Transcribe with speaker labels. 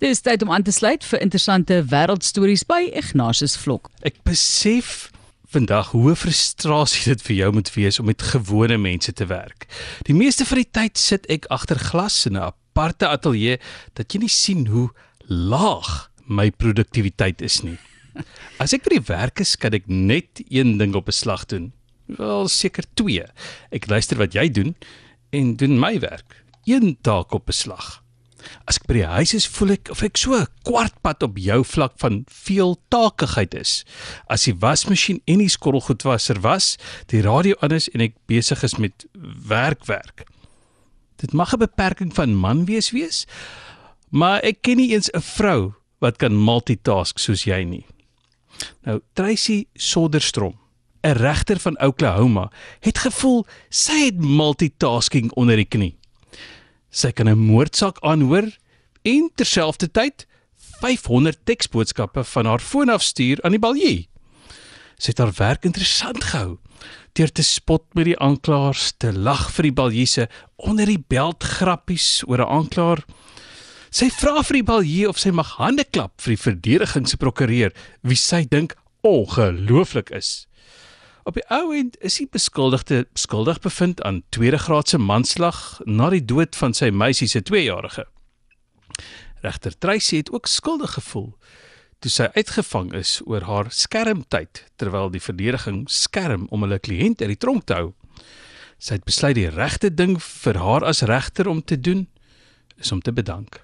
Speaker 1: Dis tyd om aan te sluit vir interessante wêreldstories by Ignatius Vlok.
Speaker 2: Ek besef vandag hoe frustrasie dit vir jou moet wees om met gewone mense te werk. Die meeste van die tyd sit ek agter glas in 'n aparte ateljee dat jy nie sien hoe laag my produktiwiteit is nie. As ek by die werk is, kan ek net een ding op 'n slag doen. Wel seker twee. Ek luister wat jy doen en doen my werk. Een taak op 'n slag. As ek by die huis is, voel ek of ek so 'n kwartpad op jou vlak van veel taakigheid is. As die wasmasjien en die skottelgoedwasser was, die radio aan is en ek besig is met werk werk. Dit mag 'n beperking van man wees wees, maar ek ken nie eens 'n vrou wat kan multitask soos jy nie. Nou Tracy Soderstrom, 'n regter van Oklahoma, het gevoel sy het multitasking onder die knie. Sy kan 'n moordsaak aanhoor en terselfdertyd 500 teksboodskappe van haar foon af stuur aan die baljie. Sy het haar werk interessant gehou deur te spot met die aanklaers, te lag vir die baljiese onder die beld grappies oor 'n aanklaer. Sy vra vir die baljie of sy mag hande klap vir die verdediging se prokureur wie sy dink ongelooflik is. Op die ou end is die beskuldigde skuldig bevind aan tweede graadse manslag na die dood van sy meisie se 2-jarige. Regter Tracy het ook skuldig gevoel toe sy uitgevang is oor haar skermtyd terwyl die verdediging skerm om hulle kliënt uit die tronk te hou. Sy het besluit die regte ding vir haar as regter om te doen is om te bedank.